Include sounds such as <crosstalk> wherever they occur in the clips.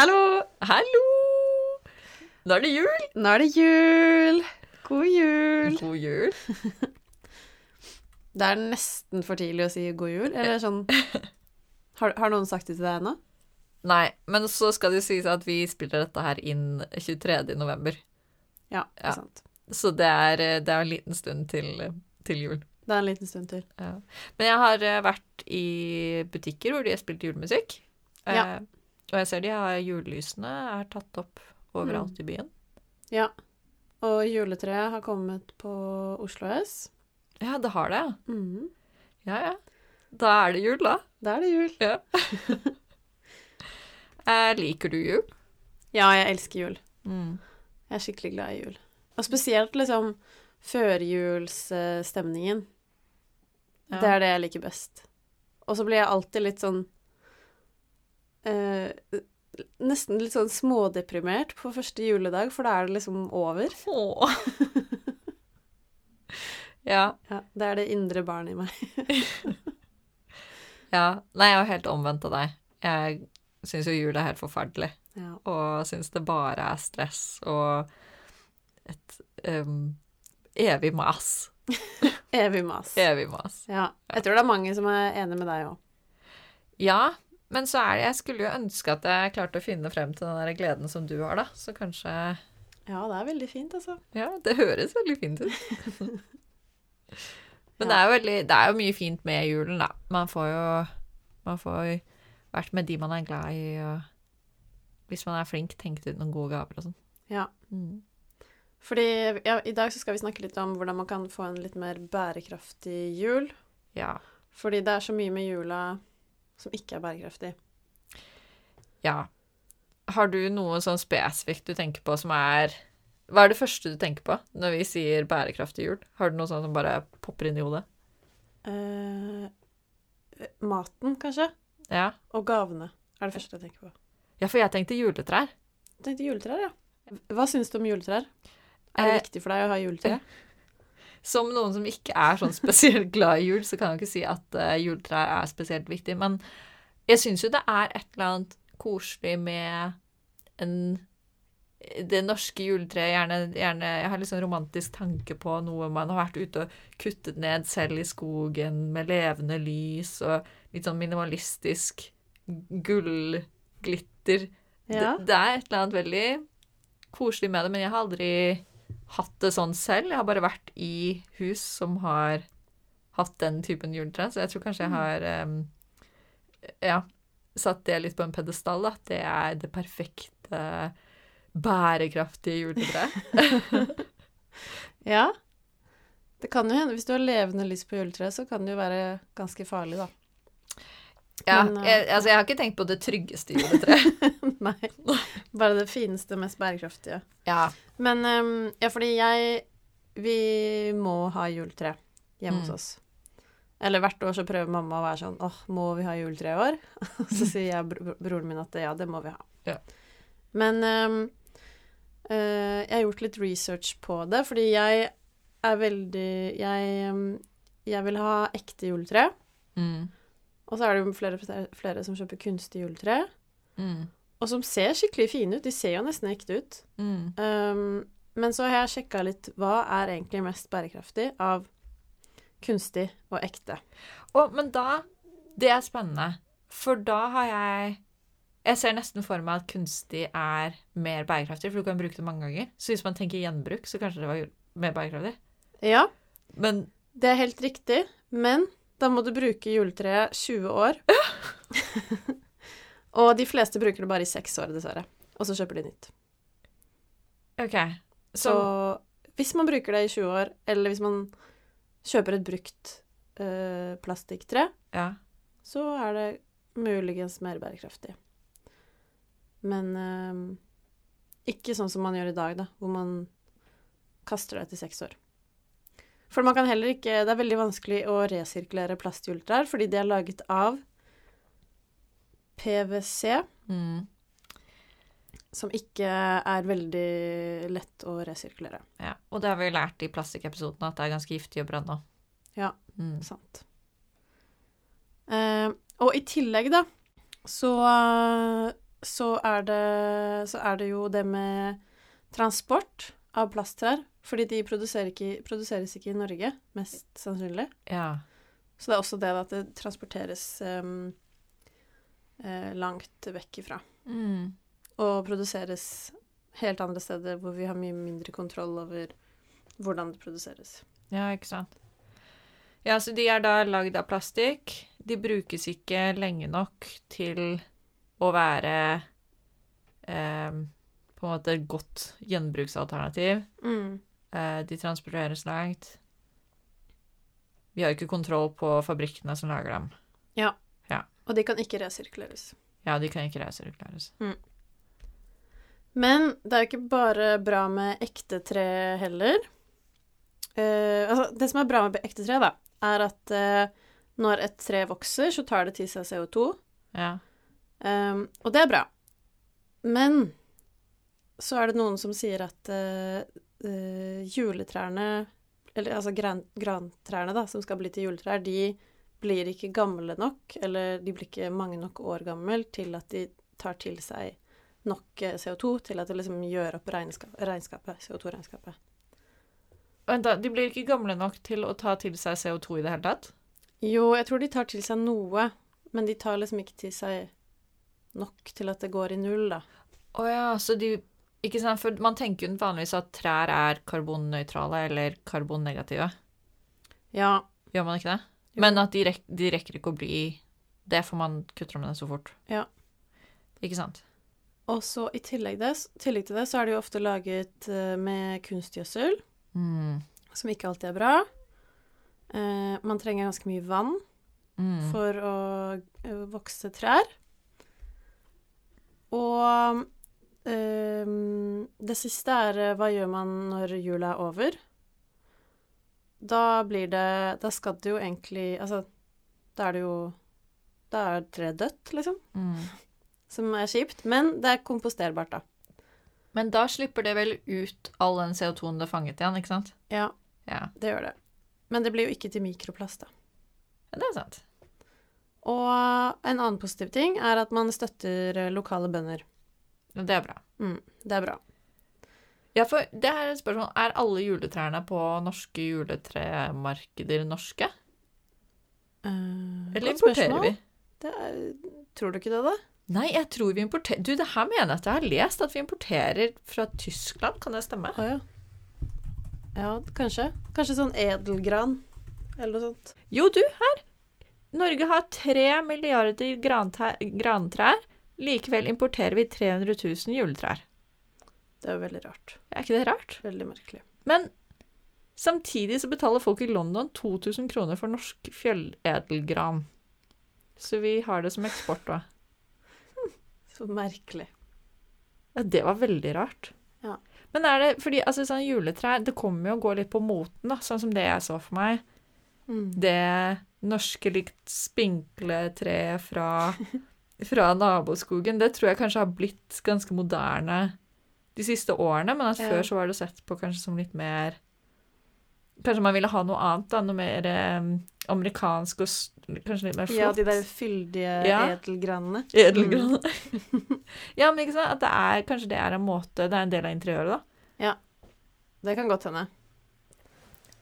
Hallo! Hallo! Nå er det jul! Nå er det jul! God jul! God jul. Det er nesten for tidlig å si god jul, eller sånn Har, har noen sagt det til deg ennå? Nei, men så skal det sies at vi spiller dette her inn 23. november. Ja, det Ja. er sant. Så det er, det er en liten stund til, til jul. Det er en liten stund til. Ja. Men jeg har eh, vært i butikker hvor de har spilt julemusikk. Ja. Eh, og jeg ser de har julelysene er tatt opp overalt Mm. i byen. Ja. Og juletreet har kommet på Oslo S. Ja, det har det, ja. Mhm. Ja, ja. Da er det jul, da. Da er det jul. <laughs> Eh, liker du jul? Ja, jeg elsker jul. Mm. Jeg er skikkelig glad i jul. Og spesielt liksom førjulsstemningen. Ja. Det er det jeg liker best. Og så blir jeg alltid litt sånn eh, Nesten litt sånn smådeprimert på første juledag, for da er det liksom over. Åh. <laughs> ja. Ja, Det er det indre barnet i meg. <laughs> Ja. Nei, jeg er helt omvendt av deg. Jeg syns jo jul er helt forferdelig. Ja. Og syns det bare er stress og et um, <laughs> evig mas. Evig mas. Evig mas. Ja. Jeg tror det er mange som er enig med deg òg. Ja, men så er det Jeg skulle jo ønske at jeg klarte å finne frem til den der gleden som du har, da. Så kanskje Ja, det er veldig fint, altså. Ja, det høres veldig fint ut. <laughs> men det er veldig Det er jo mye fint med julen, da. Man får jo Man får vært med de man er glad i, og hvis man er flink, tenkt ut noen gode gaver og sånn. Ja. Mm. Fordi ja, i dag så skal vi snakke litt om hvordan man kan få en litt mer bærekraftig jul. Ja. Fordi det er så mye med jula som ikke er bærekraftig. Ja. Har du noe sånn spesifikt du tenker på som er Hva er det første du tenker på når vi sier bærekraftig jul? Har du noe sånt som bare popper inn i hodet? Eh, maten, kanskje? Ja. Og gavene er det første jeg tenker på. ja, for jeg tenkte juletrær. Jeg tenkte juletrær, ja. Hva syns du om juletrær? Er det Eh, viktig for deg å ha juletre? <laughs> Som noen som ikke er sånn spesielt <laughs> glad i jul, så kan jeg ikke si at uh, juletrær er spesielt viktig. Men jeg syns jo det er et eller annet koselig med en det norske juletreet. Gjerne, gjerne Jeg har litt sånn romantisk tanke på noe man har vært ute og kuttet ned selv i skogen, med levende lys og litt sånn minimalistisk gullglitter. Ja. Det, det er et eller annet veldig koselig med det, men jeg har aldri hatt det sånn selv. Jeg har bare vært i hus som har hatt den typen juletre, så jeg tror kanskje jeg har um, ja, satt det litt på en pedestal, At Det er det perfekte, bærekraftige juletreet. <laughs> <laughs> ja. Det kan jo hende, hvis du har levende lys på juletreet, så kan det jo være ganske farlig, da. Ja, Men, eh, jeg, altså, jeg har ikke tenkt på det tryggeste juletreet. <laughs> Nei. Bare det fineste, mest bærekraftige. Ja. Men um, Ja, fordi jeg Vi må ha juletre hjemme hos Mm. oss. Eller hvert år så prøver mamma å være sånn åh, må vi ha juletre i år? <laughs> Så sier jeg bro broren min at ja, det må vi ha. Ja. Men um, uh, jeg har gjort litt research på det, fordi jeg er veldig Jeg, ehm, jeg vil ha ekte juletre. Mm. Og så er det jo flere, flere som kjøper kunstig juletre. Mm. Og som ser skikkelig fine ut. De ser jo nesten ekte ut. Mm. Um, men så har jeg sjekka litt hva er egentlig mest bærekraftig av kunstig og ekte. Å, men da Det er spennende. For da har jeg Jeg ser nesten for meg at kunstig er mer bærekraftig, for du kan bruke det mange ganger. Så hvis man tenker gjenbruk, så kanskje det var mer bærekraftig. Ja, Men det er helt riktig, men da må du bruke juletreet 20 år. <laughs> og de fleste bruker det bare i seks år, dessverre. Og så kjøper de nytt. OK. Så hvis man bruker det i 20 år, eller hvis man kjøper et brukt øh, plastikktre, Ja. så er det muligens mer bærekraftig. Men øh, ikke sånn som man gjør i dag, da, hvor man kaster det etter seks år. For man kan heller ikke Det er veldig vanskelig å resirkulere plastjuletrær fordi de er laget av PwC, Mm. som ikke er veldig lett å resirkulere. Ja. Og det har vi lært i plastikkepisoden, at det er ganske giftig å brenne. Ja. Mm. Sant. Eh, og i tillegg, da, så, så, er det, så er det jo det med transport av plasttrær. Fordi de ikke, produseres ikke i Norge, mest sannsynlig. Ja. Så det er også det at det transporteres um, eh, langt vekk ifra. Mm. Og produseres helt andre steder hvor vi har mye mindre kontroll over hvordan det produseres. Ja, ikke sant. Ja, så de er da lagd av plastikk. De brukes ikke lenge nok til å være eh, på en måte et godt gjenbruksalternativ. Mm. Eh, de transporteres langt. Vi har ikke kontroll på fabrikkene som lager dem. Ja, Og de kan ikke resirkuleres. Ja, de kan ikke resirkuleres. Men det er jo ikke bare bra med ekte tre heller. Uh, altså, det som er bra med ekte tre, da, er at uh, når et tre vokser, så tar det til seg CO2. Ja. Um, og det er bra. Men så er det noen som sier at eh, eh, juletrærne, eller altså gran, grantrærne da, som skal bli til juletrær, de blir ikke gamle nok, eller de blir ikke mange nok år gammel til at de tar til seg nok eh, CO2 til at det liksom gjør opp regnskap, regnskapet, CO2-regnskapet. Vent, da. De blir ikke gamle nok til å ta til seg CO2 i det hele tatt? Jo, jeg tror de tar til seg noe, men de tar liksom ikke til seg nok til at det går i null, da. Å ja, så de Ikke sant, for man tenker jo vanligvis at trær er karbonnøytrale eller karbonnegative. Ja. Gjør man ikke det? Jo. Men at de, rek de rekker ikke å bli det, for man kutter om det så fort. Ja. Ikke sant? Og så i tillegg, det, tillegg til det, så er det jo ofte laget eh, med kunstgjødsel, Mm. som ikke alltid er bra. Eh, man trenger ganske mye vann Mm. for å eh, vokse trær. Og eh, det siste er eh, hva gjør man når jula er over? Da blir det Da skal det jo egentlig Altså, da er det jo Da er treet dødt, liksom. Mm. Som er kjipt. Men det er komposterbart, da. Men da slipper det vel ut all den CO2-en det fanget igjen, ikke sant? Ja, Ja, det gjør det. Men det blir jo ikke til mikroplast, da. ja det er sant. Og en annen positiv ting er at man støtter eh, lokale bønder. Ja, Det er bra. Mm, det er bra. Ja, for det her er et spørsmål. Er alle juletrærne på norske juletremarkeder norske? Uh, Eller importerer spørsmål. vi? Det er, tror du ikke det, da? Nei, jeg tror vi importerer Du, det her mener jeg at jeg har lest, at vi importerer fra Tyskland. Kan det stemme? Å ja. Ja, kanskje. Kanskje sånn edelgran eller noe sånt. Jo, du, her. Norge har tre milliarder grantrær. Likevel importerer vi 300 000 juletrær. Det er jo veldig rart. Er ikke det rart? Veldig merkelig. Men samtidig så betaler folk i London 2000 kroner for norsk fjelledelgran. Så vi har det som eksport da. <laughs> Så merkelig. Ja, det var veldig rart. Ja. Men er det fordi altså, sånn juletrær Det kommer jo å gå litt på moten, da, sånn som det jeg så for meg. Mm. Det norske litt spinkle treet fra, <laughs> fra naboskogen, det tror jeg kanskje har blitt ganske moderne de siste årene, men at Ja. før så var det sett på kanskje som litt mer Kanskje man ville ha noe annet, da, noe mer eh, amerikansk og kanskje litt mer flott. Ja, de der fyldige Ja. edelgranene. <laughs> Edelgran. <laughs> ja, men ikke sant? At det er, kanskje det er en måte Det er en del av interiøret, da. Ja. Det kan godt hende.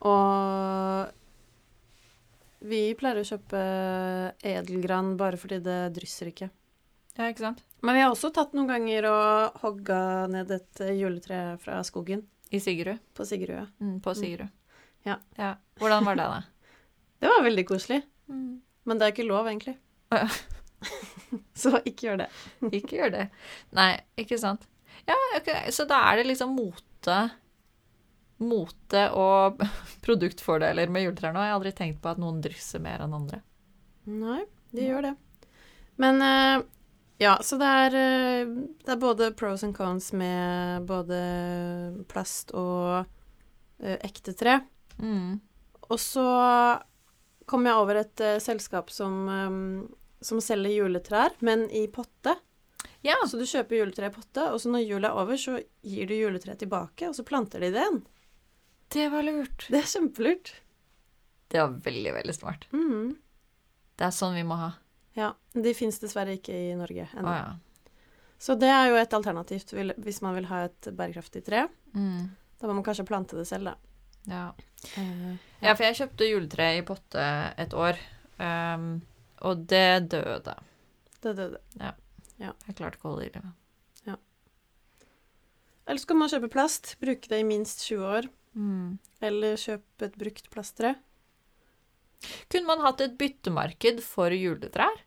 Og vi pleier å kjøpe edelgran bare fordi det drysser ikke. Ja, ikke sant? Men vi har også tatt noen ganger og hogga ned et eh, juletre fra skogen I Sigerud? på Sigrud. Mm, på Sigrud. Ja. ja. Hvordan var det, da? <laughs> Det var veldig koselig. Mm. Men det er ikke lov, egentlig. <laughs> Så ikke gjør det. Ikke gjør det. Nei, ikke sant. Ja, ok, så da er det liksom mote Mote og <laughs> produktfordeler med juletrær nå. Jeg har aldri tenkt på at noen drysser mer enn andre. Nei, de gjør det. Men eh, ja, så det er, eh, det er både pros and cons med både plast og eh, ekte tre. Mm. Og så kom jeg over et selskap som, som selger juletrær, men i potte. Ja. Så du kjøper juletre i potte, og så når jula er over, så gir du juletreet tilbake, og så planter de det igjen. Det var lurt. Det er kjempelurt. Det var veldig, veldig smart. Mm. Det er sånn vi må ha. Ja. De fins dessverre ikke i Norge ennå. ennå. ja. Så det er jo et alternativ hvis man vil ha et bærekraftig tre. Mm. Da må man kanskje plante det selv, da. ja. Uh, Ja, for jeg kjøpte juletre i potte et år, um, og det døde. Det døde. Ja. Jeg klarte ikke å holde det i livet. Eller så kan man kjøpe plast, bruke det i minst 20 år. Mm. Eller kjøpe et brukt plasttre. Kunne man hatt et byttemarked for juletrær?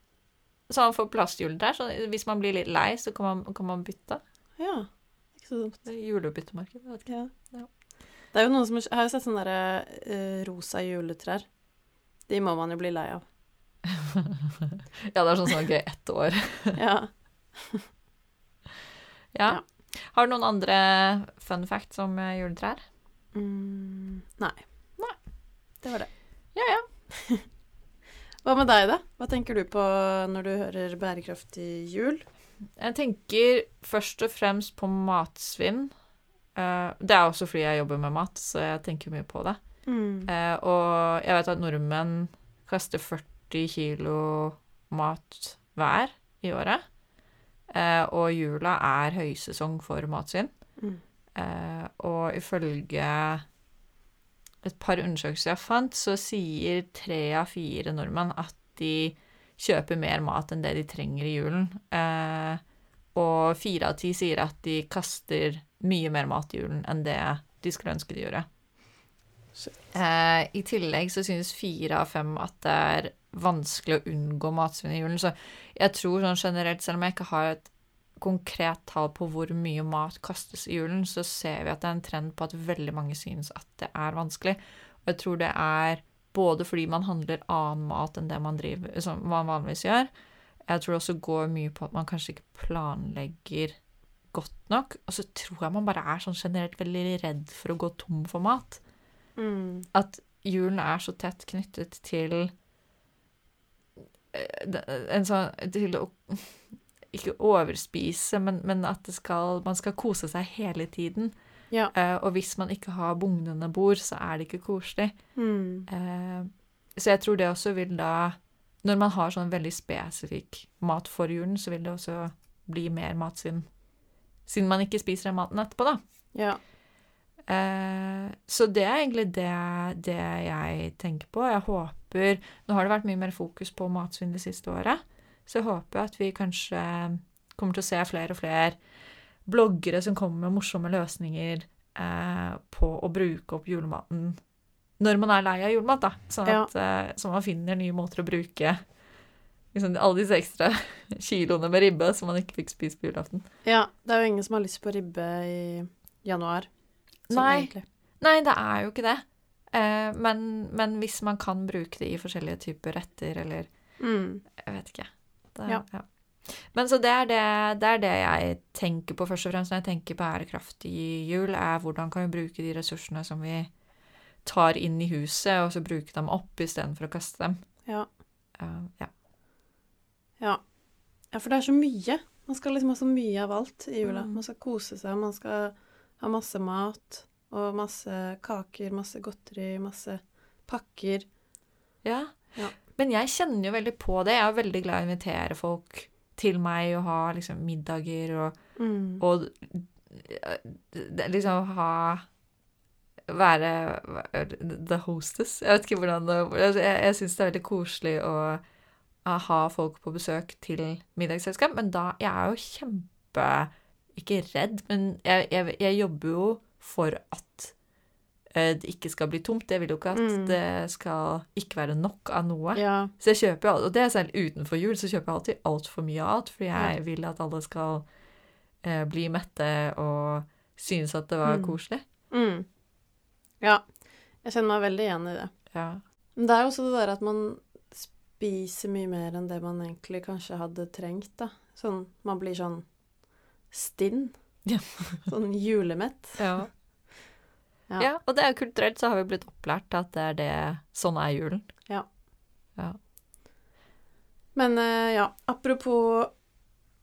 Sånn for plastjuletrær? Så hvis man blir litt lei, så kan man, kan man bytte? Ja, ikke så dumt. Julebyttemarked? vet ikke. Ja. Ja. Det er jo noen som Jeg har jo sett sånne der, uh, rosa juletrær. De må man jo bli lei av. <laughs> Ja, det er sånn som er gøy ett år. <laughs> Ja. <laughs> Ja. Ja. Har du noen andre fun facts om eh, juletrær? Mm, nei. Nei. Det var det. Ja, ja. <laughs> Hva med deg, da? Hva tenker du på når du hører bærekraftig jul? Jeg tenker først og fremst på matsvinn. Eh, det er også fordi jeg jobber med mat, så jeg tenker mye på det. Mm. Eh, og jeg vet at nordmenn kaster 40 kilo mat hver i året. Eh, og jula er høysesong for matsvinn. Mm. Og ifølge et par undersøkelser jeg fant, så sier tre av fire nordmenn at de kjøper mer mat enn det de trenger i julen. Eh, og fire av ti sier at de kaster mye mer mat i julen enn det de skulle ønske de gjorde. Eh, I tillegg så synes fire av fem at det er vanskelig å unngå matsvinn i julen. Så jeg tror sånn generelt, selv om jeg ikke har et konkret tall på hvor mye mat kastes i julen, så ser vi at det er en trend på at veldig mange synes at det er vanskelig. Og jeg tror det er både fordi man handler annen mat enn det man, driver, som man vanligvis gjør. Jeg tror det også går mye på at man kanskje ikke planlegger godt nok. Og så tror jeg man bare er sånn generelt veldig redd for å gå tom for mat. Mm. At julen er så tett knyttet til eh, en sånn Til å ikke overspise, men, men at det skal, man skal kose seg hele tiden. Ja. Uh, og hvis man ikke har bugnende bord, så er det ikke koselig. Mm. Uh, så jeg tror det også vil da Når man har sånn veldig spesifikk mat for julen, så vil det også bli mer matsvinn. Siden man ikke spiser den maten etterpå, da. Ja. Uh, så det er egentlig det, det jeg tenker på. Jeg håper Nå har det vært mye mer fokus på matsvinn det siste året, så jeg håper at vi kanskje kommer til å se flere og flere bloggere som kommer med morsomme løsninger eh, på å bruke opp julematen når man er lei av julemat, da. Sånn at ja. så man finner nye måter å bruke liksom, alle disse ekstra <laughs> kiloene med ribbe som man ikke fikk spist på julaften. ja. Det er jo ingen som har lyst på ribbe i januar. sånn Nei. Nei, det er jo ikke det. Eh, men, men hvis man kan bruke det i forskjellige typer retter, eller Mm. Jeg vet ikke. Det, Ja. ja. Men så det er det, det er det jeg tenker på først og fremst når jeg tenker bærekraftig jul, er hvordan kan vi bruke de ressursene som vi tar inn i huset, og så bruke dem opp istedenfor å kaste dem. Ja. Uh, ja. Ja. ja, for det er så mye. Man skal liksom ha så mye av alt i jula. Mm. Man skal kose seg, man skal ha masse mat og masse kaker, masse godteri, masse pakker. ja. Ja. Men jeg kjenner jo veldig på det. Jeg er veldig glad i å invitere folk til meg og ha liksom middager og Mm. Og liksom ha Være the hostess. Jeg vet ikke hvordan det altså, Jeg, jeg syns det er veldig koselig å å ha folk på besøk til middagsselskap, men da Jeg er jo kjempe Ikke redd, men jeg, jeg, jeg jobber jo for at det ikke skal bli tomt. Jeg vil jo ikke at Mm. det skal ikke være nok av noe. Ja. Så jeg kjøper jo og det er selv utenfor jul, så kjøper jeg alltid altfor mye alt, fordi jeg Ja. vil at alle skal eh, bli mette og synes at det var Mm. koselig. Mm. Ja. Jeg kjenner meg veldig igjen i det. Ja. Men det er jo også det der at man spiser mye mer enn det man egentlig kanskje hadde trengt, da. Sånn Man blir sånn stinn. Ja. sånn julemett. Ja. Ja. ja. Og det er jo kulturelt, så har vi blitt opplært at det er det Sånn er julen. Ja. Ja. Men eh, ja, apropos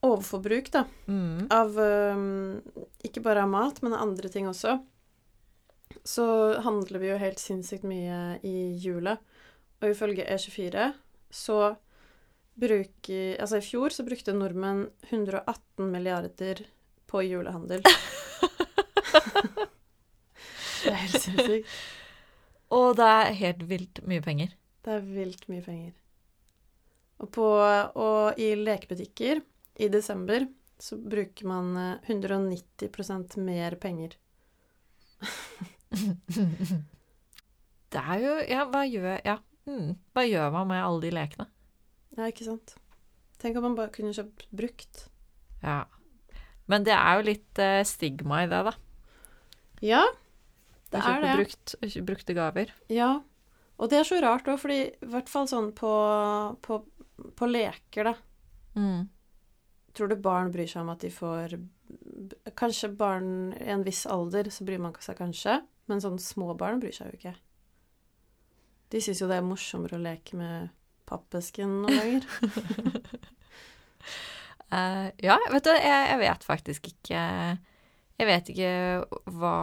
overforbruk, da. Mm. Av eh, Ikke bare av mat, men av andre ting også. Så handler vi jo helt sinnssykt mye i jula. Og ifølge E24 så bruker Altså i fjor så brukte nordmenn 118 milliarder på julehandel. <laughs> <laughs> det er helt sinnssykt. Og det er helt vilt mye penger. Det er vilt mye penger. Og, på, og i lekebutikker i desember så bruker man eh, 190% mer penger. <laughs> Det er jo Ja, hva gjør Ja. Mm. Hva gjør man med alle de lekene? Ja, ikke sant? Tenk om man bare kunne kjøpt brukt. Ja. Men det er jo litt eh, stigma i det, da. Ja, det er det. Brukt, brukte gaver. Ja. Og det er så rart òg, fordi i hvert fall sånn på, på, på leker, da. Mm. Tror du barn bryr seg om at de får Kanskje barn i en viss alder, så bryr man seg kanskje. Men sånn små barn bryr seg jo ikke. De syns jo det er morsommere å leke med pappesken noen ganger. uh, <laughs> ja, vet du, jeg, jeg vet faktisk ikke Jeg vet ikke hva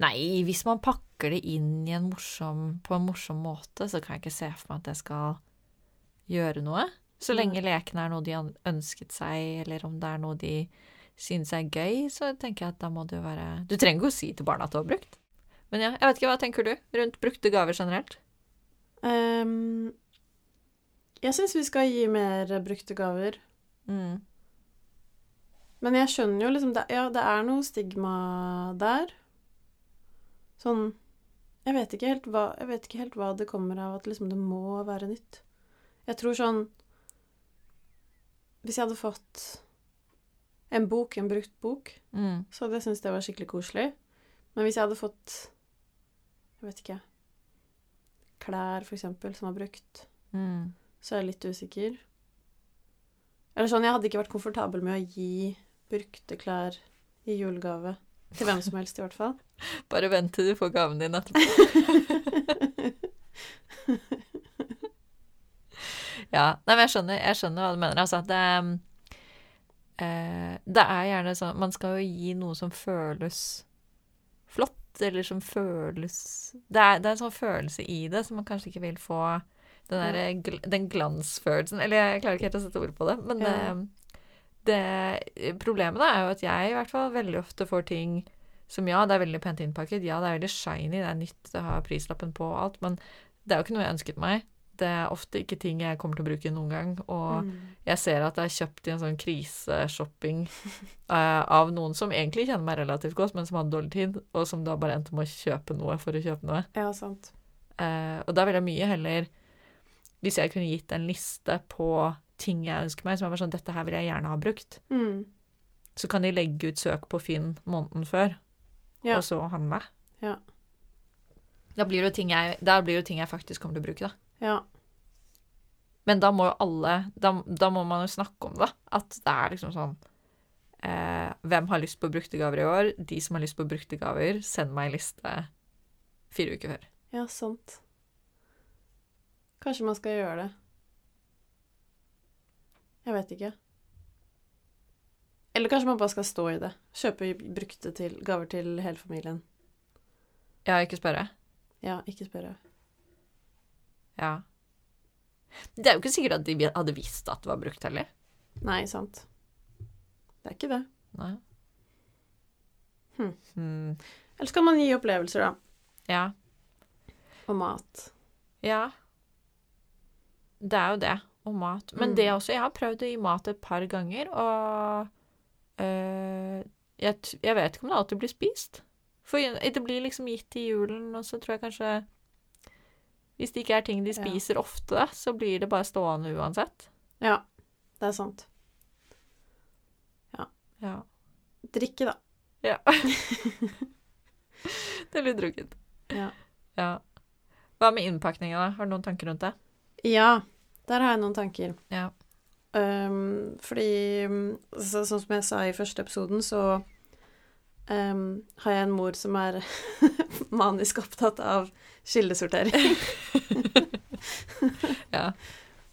Nei, hvis man pakker det inn i en morsom, på en morsom måte, så kan jeg ikke se for meg at det skal gjøre noe. Så lenge leken er noe de har ønsket seg, eller om det er noe de synes er gøy, så tenker jeg at da må det jo være Du trenger ikke å si til barna at du har brukt. Men ja, jeg vet ikke, hva tenker du rundt brukte gaver generelt? Um, jeg syns vi skal gi mer brukte gaver. Mm. Men jeg skjønner jo liksom det, Ja, det er noe stigma der. Sånn Jeg vet ikke helt hva, jeg vet ikke helt hva det kommer av at liksom det må være nytt. Jeg tror sånn Hvis jeg hadde fått en bok, en brukt bok, Mm. så hadde jeg syntes det var skikkelig koselig. Men hvis jeg hadde fått Jeg vet ikke Klær, for eksempel, som var brukt, Mm. så er jeg litt usikker. Eller sånn, jeg hadde ikke vært komfortabel med å gi brukte klær i julegave. Til hvem som helst, i hvert fall. <laughs> Bare vent til du får gaven din etterpå. <laughs> Ja, nei, men jeg skjønner, jeg skjønner hva du mener. Altså, at det, eh, det er gjerne sånn Man skal jo gi noe som føles flott, eller som føles Det er, det er en sånn følelse i det som man kanskje ikke vil få den, der, den glansfølelsen Eller jeg klarer ikke helt å sette ord på det, men Ja. Det, det Problemet da er jo at jeg i hvert fall veldig ofte får ting som ja, det er veldig pent innpakket, ja, det er veldig shiny, det er nytt, det har prislappen på og alt, men det er jo ikke noe jeg ønsket meg. Det er ofte ikke ting jeg kommer til å bruke noen gang, og Mm. jeg ser at det er kjøpt i en sånn kriseshopping uh, <laughs> av noen som egentlig kjenner meg relativt godt, men som hadde dårlig tid, og som da bare endte med å kjøpe noe for å kjøpe noe. Ja, sant. Uh, og da ville jeg mye heller Hvis jeg kunne gitt en liste på ting jeg ønsker meg, som er bare sånn Dette her vil jeg gjerne ha brukt. Mm. Så kan de legge ut søk på Finn måneden før, Ja. og så handle. Ja. Da blir det jo ting jeg, da blir det jo ting jeg faktisk kommer til å bruke, da. Ja. Men da må jo alle Da, da må man jo snakke om det. At det er liksom sånn eh, Hvem har lyst på brukte gaver i år? De som har lyst på brukte gaver, send meg en liste fire uker før. ja, sant. Kanskje man skal gjøre det. Jeg vet ikke. Eller kanskje man bare skal stå i det. Kjøpe brukte til, gaver til hele familien. Ja, ikke spørre. Ja, ikke spørre. Ja. Det er jo ikke sikkert at de hadde visst at det var brukt heller. Nei, sant. Det er ikke det. Nei. Hm. Hmm. Eller skal man gi opplevelser, da. Ja. Og mat. Ja. Det er jo det. Og mat. Men Mm. det også Jeg har prøvd å gi mat et par ganger, og øh, jeg, jeg vet ikke om det alltid blir spist. For det blir liksom gitt i julen, og så tror jeg kanskje Hvis det ikke er ting de Ja. spiser ofte, så blir det bare stående uansett. Ja, det er sant. Ja. Drikke, da. ja. <laughs> det blir drukket. Ja. Ja. Hva med innpakninga, da? Har du noen tanker rundt det? Ja, der har jeg noen tanker. Ja. Um, fordi så, Sånn som jeg sa i første episoden, så um, har jeg en mor som er <laughs> manisk opptatt av kildesortering. <laughs> Ja.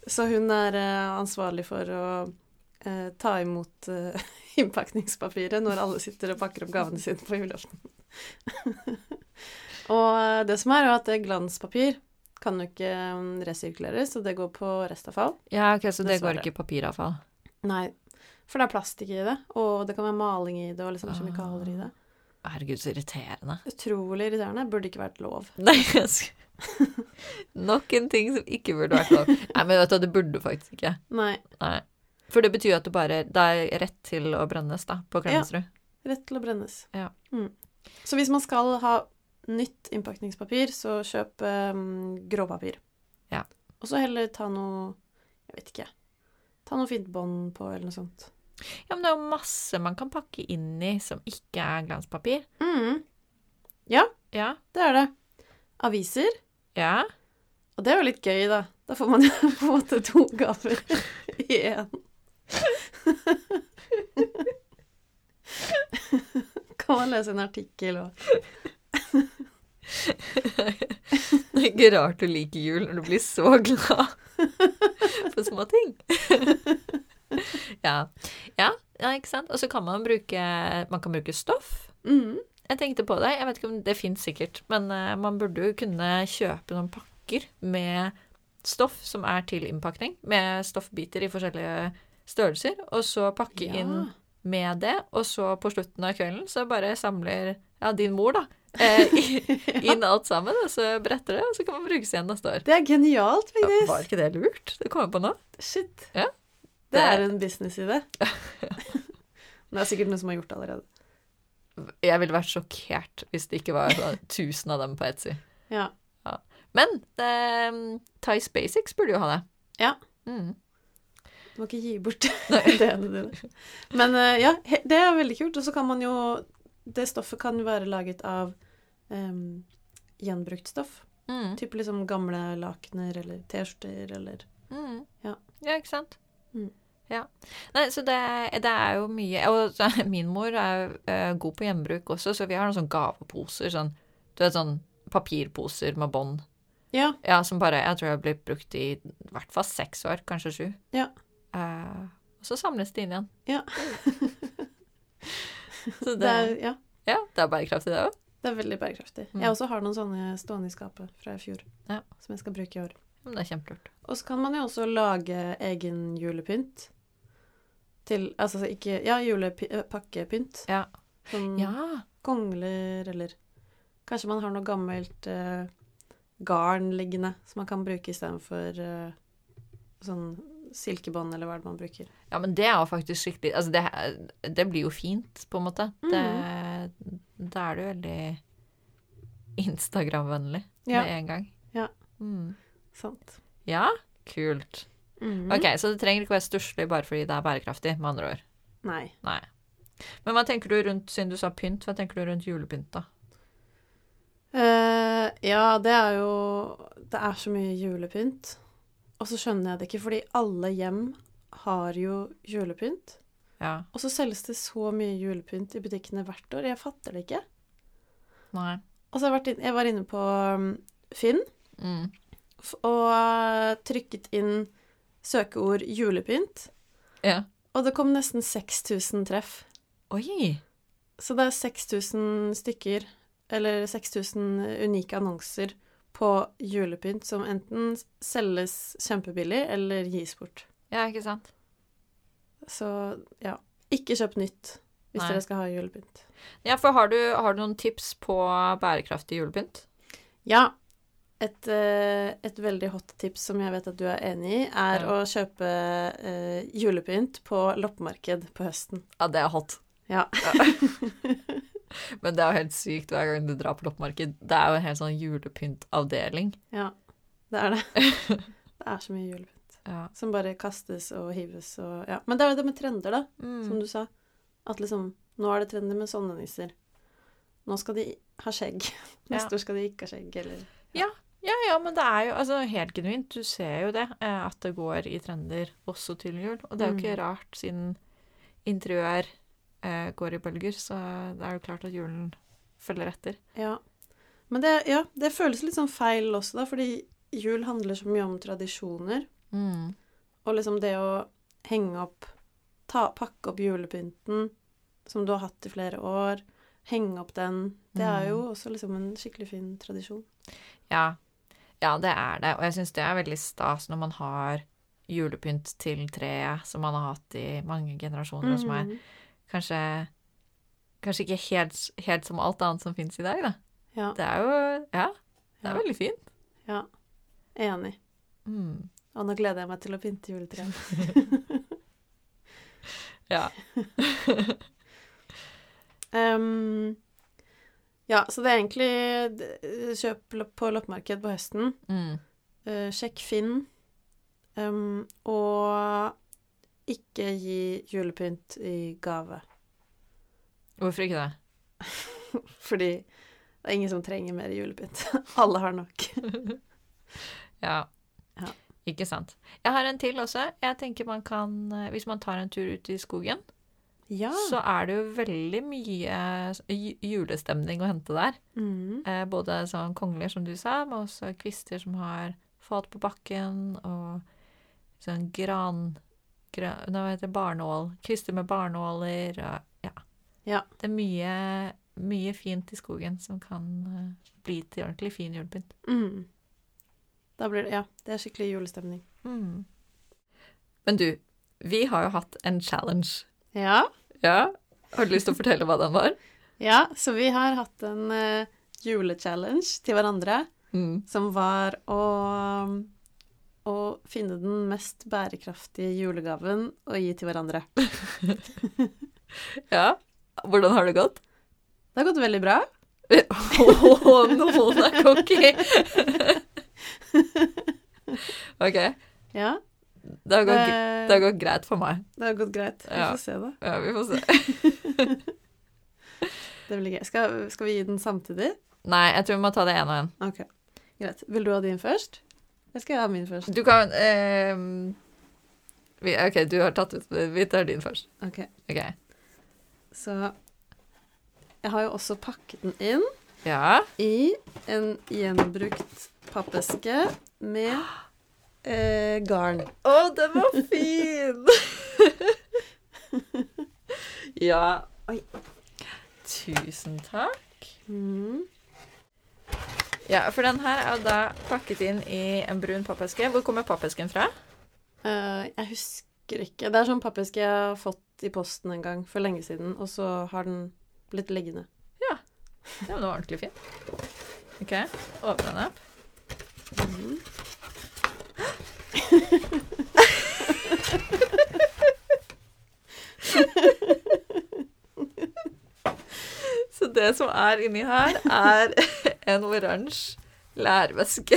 Så hun er eh, ansvarlig for å uh, ta imot uh, <laughs> innpakningspapiret når alle sitter og pakker opp gavene sine på julaften. og det som er, er at glanspapir kan jo ikke um, resirkuleres, og det går på restavfall. ja, ok, så det Dessverre. går ikke i papiravfall. Nei, for det er plastikk i det, og det kan være maling i det, og liksom Ah. kjemikalier i det. Herregud, så irriterende. Utrolig irriterende. Burde ikke vært lov. Nei, Nok en ting som ikke burde vært lov. <laughs> Nei, men vet du, det burde faktisk ikke. Nei, Nei. For det betyr jo at det bare Det er rett til å brennes, da, på Klemetsrud. rett til å brennes. Ja. Mm. Så hvis man skal ha nytt innpakningspapir, så kjøp um, gråpapir. Ja. Og så heller ta noe Jeg vet ikke. Ta noe fint bånd på, eller noe sånt. Ja, men det er jo masse man kan pakke inn i som ikke er glanspapir. Mm. Ja, Ja. det er det. Aviser. Ja. Og det er jo litt gøy, da. Da får man jo <laughs> på en måte to gaver <laughs> i én. <laughs> kan man lese en artikkel og <laughs> Det er ikke rart du liker jul når du blir så glad for små ting. <laughs> Ja. ja. Ja, ikke sant. Og så kan man bruke Man kan bruke stoff. mm. Jeg tenkte på det. Jeg vet ikke om det fins sikkert, men eh, man burde jo kunne kjøpe noen pakker med stoff som er til innpakning, med stoffbiter i forskjellige størrelser, og så pakke Ja. inn med det, og så på slutten av kvelden så bare samler ja, din mor, da, eh, inn alt sammen, og så bretter det, og så kan man brukes igjen neste år. Det er genialt, Ja, var ikke det lurt? Det kommer jeg på nå. Shit. Ja. Det Det- er en businessidé. <laughs> det er sikkert noen som har gjort det allerede. Jeg ville vært sjokkert hvis det ikke var tusen 1000 av dem på Etsy. Ja. Men eh, Tice Basics burde jo ha det. Ja. Mm. Du må ikke gi bort <laughs> ideene dine. Men eh, ja, det er veldig kult. Og så kan man jo Det stoffet kan være laget av um, gjenbrukt stoff. Mm. Type liksom gamle lakener eller T-skjorter eller Mm. Ja. ja, ikke sant? Mm. Ja. Nei, så det, det er jo mye Og <laughs> min mor er uh, god på gjenbruk også, så vi har noen sånne gaveposer. Sånn, du vet sånn papirposer med bånd. Ja. Ja, som bare Jeg tror jeg har blitt brukt i i hvert fall seks år, kanskje sju. Ja. Uh, og så samles det inn igjen. Ja. <laughs> <laughs> så det, Det er, ja, ja, det er bærekraftig, det òg. det er veldig bærekraftig. Mm. Jeg også har noen sånne stående i skapet fra i fjor Ja. som jeg skal bruke i år. Men det er kjempelurt. Og så kan man jo også lage egen julepynt. Til Altså ikke Ja, julepakkepynt. Ja. Som Ja. kongler, eller kanskje man har noe gammelt eh, garn liggende som man kan bruke istedenfor uh, sånn silkebånd, eller hva er det man bruker. ja, men det er jo faktisk skikkelig Altså, det, det blir jo fint, på en måte. Det, da er det veldig Instagram-vennlig Ja. med en gang. Ja. Mm. Sant. Ja, kult. Mm. Ok, så det trenger ikke være stusslig bare fordi det er bærekraftig, med andre ord. Nei. Nei. Men hva tenker du rundt, siden du sa pynt, hva tenker du rundt julepynt, da? Uh, ja, det er jo Det er så mye julepynt. Og så skjønner jeg det ikke, fordi alle hjem har jo julepynt. Ja. Og så selges det så mye julepynt i butikkene hvert år. Jeg fatter det ikke. Nei. Og så jeg, jeg var inne på um, Finn Mm. og trykket inn søkeord 'julepynt'. Ja. Og det kom nesten 6000 treff. Oi! Så det er 6000 stykker, eller 6000 unike annonser på julepynt som enten selges kjempebillig eller gis bort. Ja, ikke sant? Så ja, ikke kjøp nytt hvis Nei. dere skal ha julepynt. Ja, for har du, har du noen tips på bærekraftig julepynt? Ja, et, eh, et veldig hot tips som jeg vet at du er enig i, er Ja. å kjøpe eh, julepynt på loppemarked på høsten. Ja, det er hot. Ja. <laughs> <laughs> Men det er jo helt sykt hver gang du drar på loppemarked. Det er jo en helt sånn julepyntavdeling. ja, det er det. <laughs> Det er så mye julepynt Ja. som bare kastes og hives og ja. Men det er jo det med trender, da, som Mm. du sa. At liksom Nå er det trendy med sånne nisser. Nå skal de ha skjegg. <laughs> Neste Ja. år skal de ikke ha skjegg, eller Ja, Ja, ja, men det er jo altså, helt genuint. Du ser jo det, eh, at det går i trender også til jul. Og det er jo ikke Mm. rart, siden interiør eh, går i bølger, så det er jo klart at julen følger etter. Ja. Men det, ja, det føles litt sånn feil også, da, fordi jul handler så mye om tradisjoner. Mm. Og liksom det å henge opp ta, Pakke opp julepynten som du har hatt i flere år. Henge opp den. Det er jo også liksom en skikkelig fin tradisjon. Ja. ja, det er det. Og jeg syns det er veldig stas når man har julepynt til treet som man har hatt i mange generasjoner, og som er Mhm. Kanskje Kanskje ikke helt, helt som alt annet som fins i dag, da. Ja. Det er jo Ja, det er Ja. veldig fint. ja. Enig. Mm. Og nå gleder jeg meg til å pynte juletreet. <laughs> Ja. <laughs> um, ja, så det er egentlig kjøp på loppemarked på høsten. Mm. Uh, sjekk Finn. Um, og ikke gi julepynt i gave. Hvorfor ikke det? <laughs> Fordi det er ingen som trenger mer julepynt. <laughs> Alle har nok. <laughs> Ja. Ja. Ikke sant. Jeg har en til også. Jeg tenker man kan eh, Hvis man tar en tur ut i skogen, Ja. så er det jo veldig mye julestemning å hente der. Mm. Eh, både sånn kongler, som du sa, men også kvister som har falt på bakken, og sånn gran... gra- hva heter det barnål. Kvister med barnåler og ja. Ja. Det er mye, mye fint i skogen som kan eh, bli til ordentlig fin julepynt. Mm. Da blir det Ja, det er skikkelig julestemning. Mm. Men du, vi har jo hatt en challenge. Ja. Ja? Har du lyst til å fortelle hva den var? Ja, så vi har hatt en uh, julechallenge til hverandre, Mm. som var å, å finne den mest bærekraftige julegaven å gi til hverandre. <laughs> Ja? Hvordan har det gått? Det har gått veldig bra. Åh, noen er cocky! OK. Ja. Det har, gått, Det, det har gått greit for meg. det har gått greit. Vi Ja. får se, da. Ja, vi får se. <laughs> Det blir gøy. Skal, skal vi gi den samtidig? Nei, jeg tror vi må ta det én og én. Ok, greit. Vil du ha din først? Eller skal jeg ha min først? Du kan ehm, vi, OK, du har tatt ut Vi tar din først. Ok, så Jeg har jo også pakket den inn Ja. i en gjenbrukt pappeske med <gasps> eh, garn. Å, den var fin! <laughs> <laughs> ja. Oi. Tusen takk. Mm. Ja, for den her er da pakket inn i en brun pappeske. Hvor kommer pappesken fra? Uh, jeg husker ikke. Det er sånn pappeske jeg har fått i posten en gang for lenge siden, og så har den blitt liggende. Ja, det den var ordentlig fin. OK, åpne den opp. Mhm. <laughs> <laughs> Så det som er inni her, er <laughs> en oransje lærveske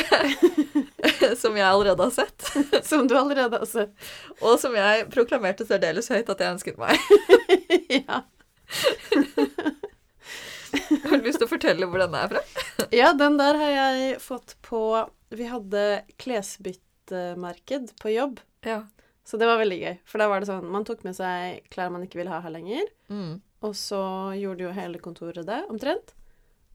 <laughs> som jeg allerede har sett, <laughs> Som du allerede har sett. og som jeg proklamerte særdeles høyt at jeg ønsket meg. ja. Har du lyst til å fortelle hvor den er fra? ja, den der har jeg fått på Vi hadde klesbyttemarked på jobb. Ja. Så det var veldig gøy. For da var det sånn Man tok med seg klær man ikke ville ha her lenger. Mm. Og så gjorde jo hele kontoret det, omtrent.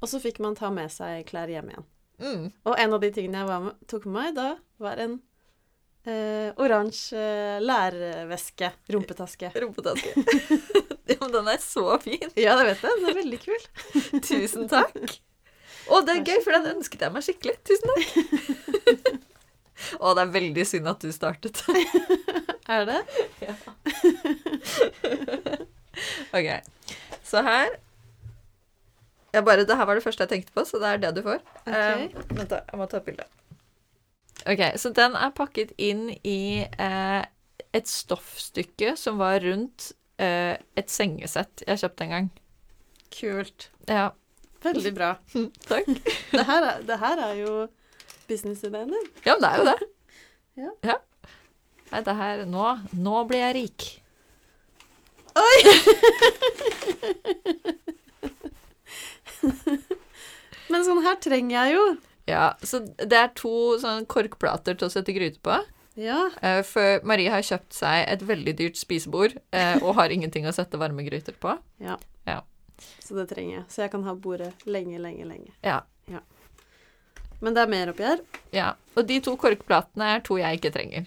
Og så fikk man ta med seg klær hjem igjen. Mm. Og en av de tingene jeg var med, tok med meg da, var en eh, oransje eh, lærveske. Rumpetaske. <laughs> Rumpetaske. ja, men den er så fin. Ja, det vet jeg. Den er veldig kul. <laughs> Tusen takk. Å, det er gøy, for den ønsket jeg meg skikkelig. Tusen takk. <laughs> Å, det er veldig synd at du startet. Er det? <laughs> OK. Så her jeg bare, Det her var det første jeg tenkte på, så det er det du får. Ok. Um, vent, da. Jeg må ta et bilde. OK, så den er pakket inn i eh, et stoffstykke som var rundt eh, et sengesett jeg kjøpte en gang. Kult. Ja, Veldig bra. <laughs> takk. Det her er, det her er jo businessideen din. Ja, men det er jo det. Ja. Nei, det her Nå, nå blir jeg rik. Men sånn her trenger jeg jo. Ja, så det er to sånne korkplater til å sette gryte på. Ja. Eh, For Marie har kjøpt seg et veldig dyrt spisebord eh, og har ingenting å sette varme gryter på. ja. Ja. Så det trenger jeg. Så jeg kan ha bordet lenge, lenge, lenge. Ja. Men det er mer oppi her. ja. Og de to korkplatene er to jeg ikke trenger.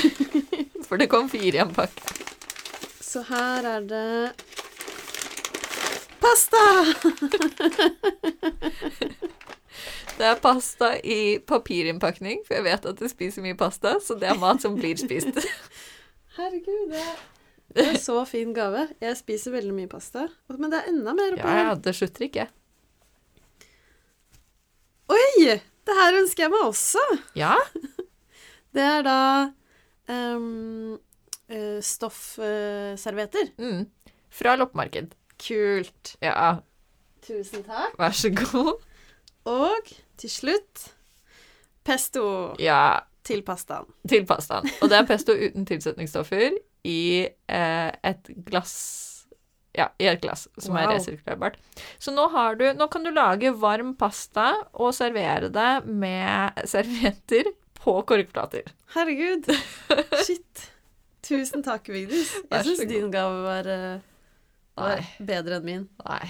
<laughs> For det kom fire i en pakke. Så her er det pasta! <laughs> Det er pasta i papirinnpakning, for jeg vet at du spiser mye pasta, så det er mat som blir spist. <laughs> Herregud, det er, det er så fin gave. Jeg spiser veldig mye pasta. Men det er enda mer oppi Ja, ja, det slutter ikke. Oi! Det her ønsker jeg meg også. Ja? <laughs> Det er da um, stoffservietter. Mm. Fra loppemarked. Kult. Ja, Tusen takk. vær så god. Og til slutt pesto Ja, til pastaen. til pastaen. Og det er pesto uten tilsetningsstoffer i eh, et glass Ja, i et glass som er Wow. resirkulerbart. Så nå har du Nå kan du lage varm pasta og servere det med <laughs> servietter på korkplater. Herregud. <laughs> Shit. Tusen takk, Vigdis. Jeg syns din gave var, eh, var bedre enn min. Nei.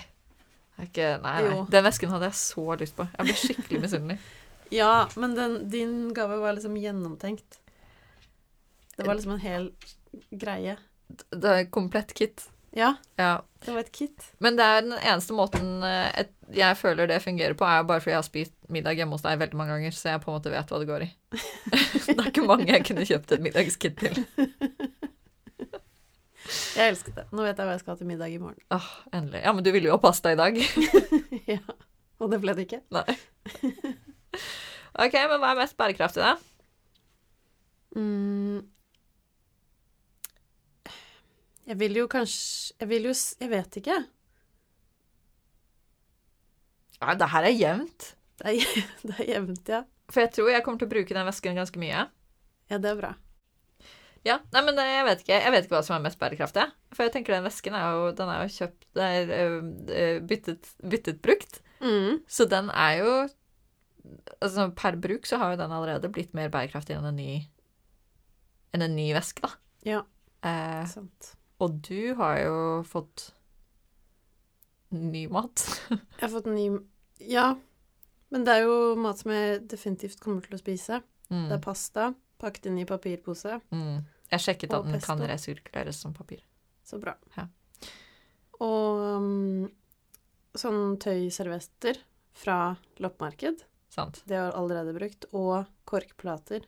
Ikke, nei, nei. Den vesken hadde jeg så lyst på. Jeg ble skikkelig misunnelig. <laughs> Ja, men den, din gave var liksom gjennomtenkt. Det var liksom en hel greie. Det er komplett kit. Ja, Ja. det var et kit. Men det er den eneste måten eh, et, jeg føler det fungerer på, er bare fordi jeg har spist middag hjemme hos deg veldig mange ganger, så jeg på en måte vet hva det går i. <laughs> det er ikke mange jeg kunne kjøpt et middagskit til. Jeg elsket det. Nå vet jeg hva jeg skal ha til middag i morgen. Åh, endelig. Ja, men du ville jo ha pasta i dag. <laughs> ja. Og det ble det ikke. Nei. OK, men hva er mest bærekraftig, da? Mm. Jeg vil jo kanskje Jeg vil jo Jeg vet ikke. Nei, det her er jevnt. Det er, <laughs> det er jevnt, ja. For jeg tror jeg kommer til å bruke den vesken ganske mye. Ja, det er bra. Ja, nei, men jeg vet ikke Jeg vet ikke hva som er mest bærekraftig. For jeg tenker den vesken er jo, den er jo kjøpt Det er byttet, byttet brukt. Mm. Så den er jo Altså per bruk så har jo den allerede blitt mer bærekraftig enn en ny enn en ny væske, da. Ja, Eh, sant. Og du har jo fått ny mat. <laughs> Jeg har fått ny Ja. Men det er jo mat som jeg definitivt kommer til å spise. Mm. Det er pasta pakket inn i papirpose. Mm. Jeg sjekket at den kan pesto. resirkuleres som papir. Så bra. Ja. Og um, sånn tøyservietter fra loppemarked. Sant. Det har allerede brukt. Og korkplater,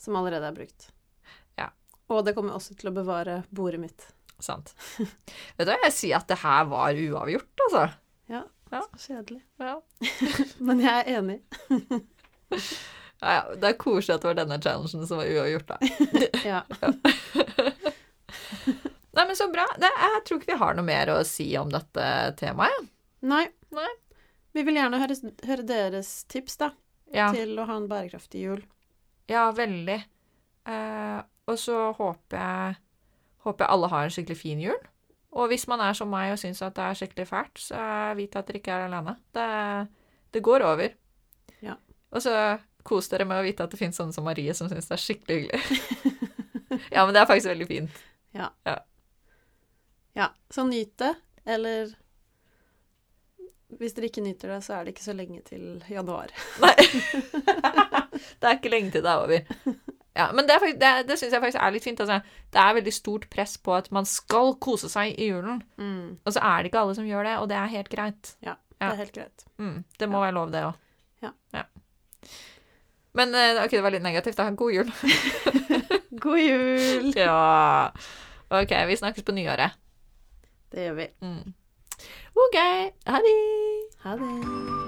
som allerede er brukt. Ja. Og det kommer også til å bevare bordet mitt. Sant. <laughs> Vet du hva, jeg sier at det her var uavgjort, altså. Ja. Så kjedelig. Ja. <laughs> Men jeg er enig. <laughs> Ja, ja, det er koselig at det var denne challengen som var uavgjort, da. Ja. Nei, men så bra. Det, jeg tror ikke vi har noe mer å si om dette temaet. Nei. Nei. Vi vil gjerne høre, høre deres tips da, Ja, til å ha en bærekraftig jul. ja veldig. Eh, og så håper jeg, håper jeg alle har en skikkelig fin jul. Og hvis man er som meg og syns at det er skikkelig fælt, så vit at dere ikke er alene. Det, det går over. Ja. Og så kos dere med å vite at det finnes sånne som Marie som syns det er skikkelig hyggelig. <laughs> ja, men det er faktisk veldig fint. Ja, Ja, så nyt det. Eller hvis dere ikke nyter det, så er det ikke så lenge til januar. Nei. <laughs> <laughs> det er ikke lenge til det er over. Ja, men det, faktisk- det, det syns jeg faktisk er litt fint. Altså. Det er veldig stort press på at man skal kose seg i julen. Mm. Og så er det ikke alle som gjør det, og det er helt greit. Ja, Ja. det er helt greit. Mm, det må Ja. være lov, det òg. Ja. Men eh, ok, det var litt negativt. da. God jul. <laughs> God jul! ja. OK, vi snakkes på nyåret. Det gjør vi. Mm. OK. Ha det. Ha det.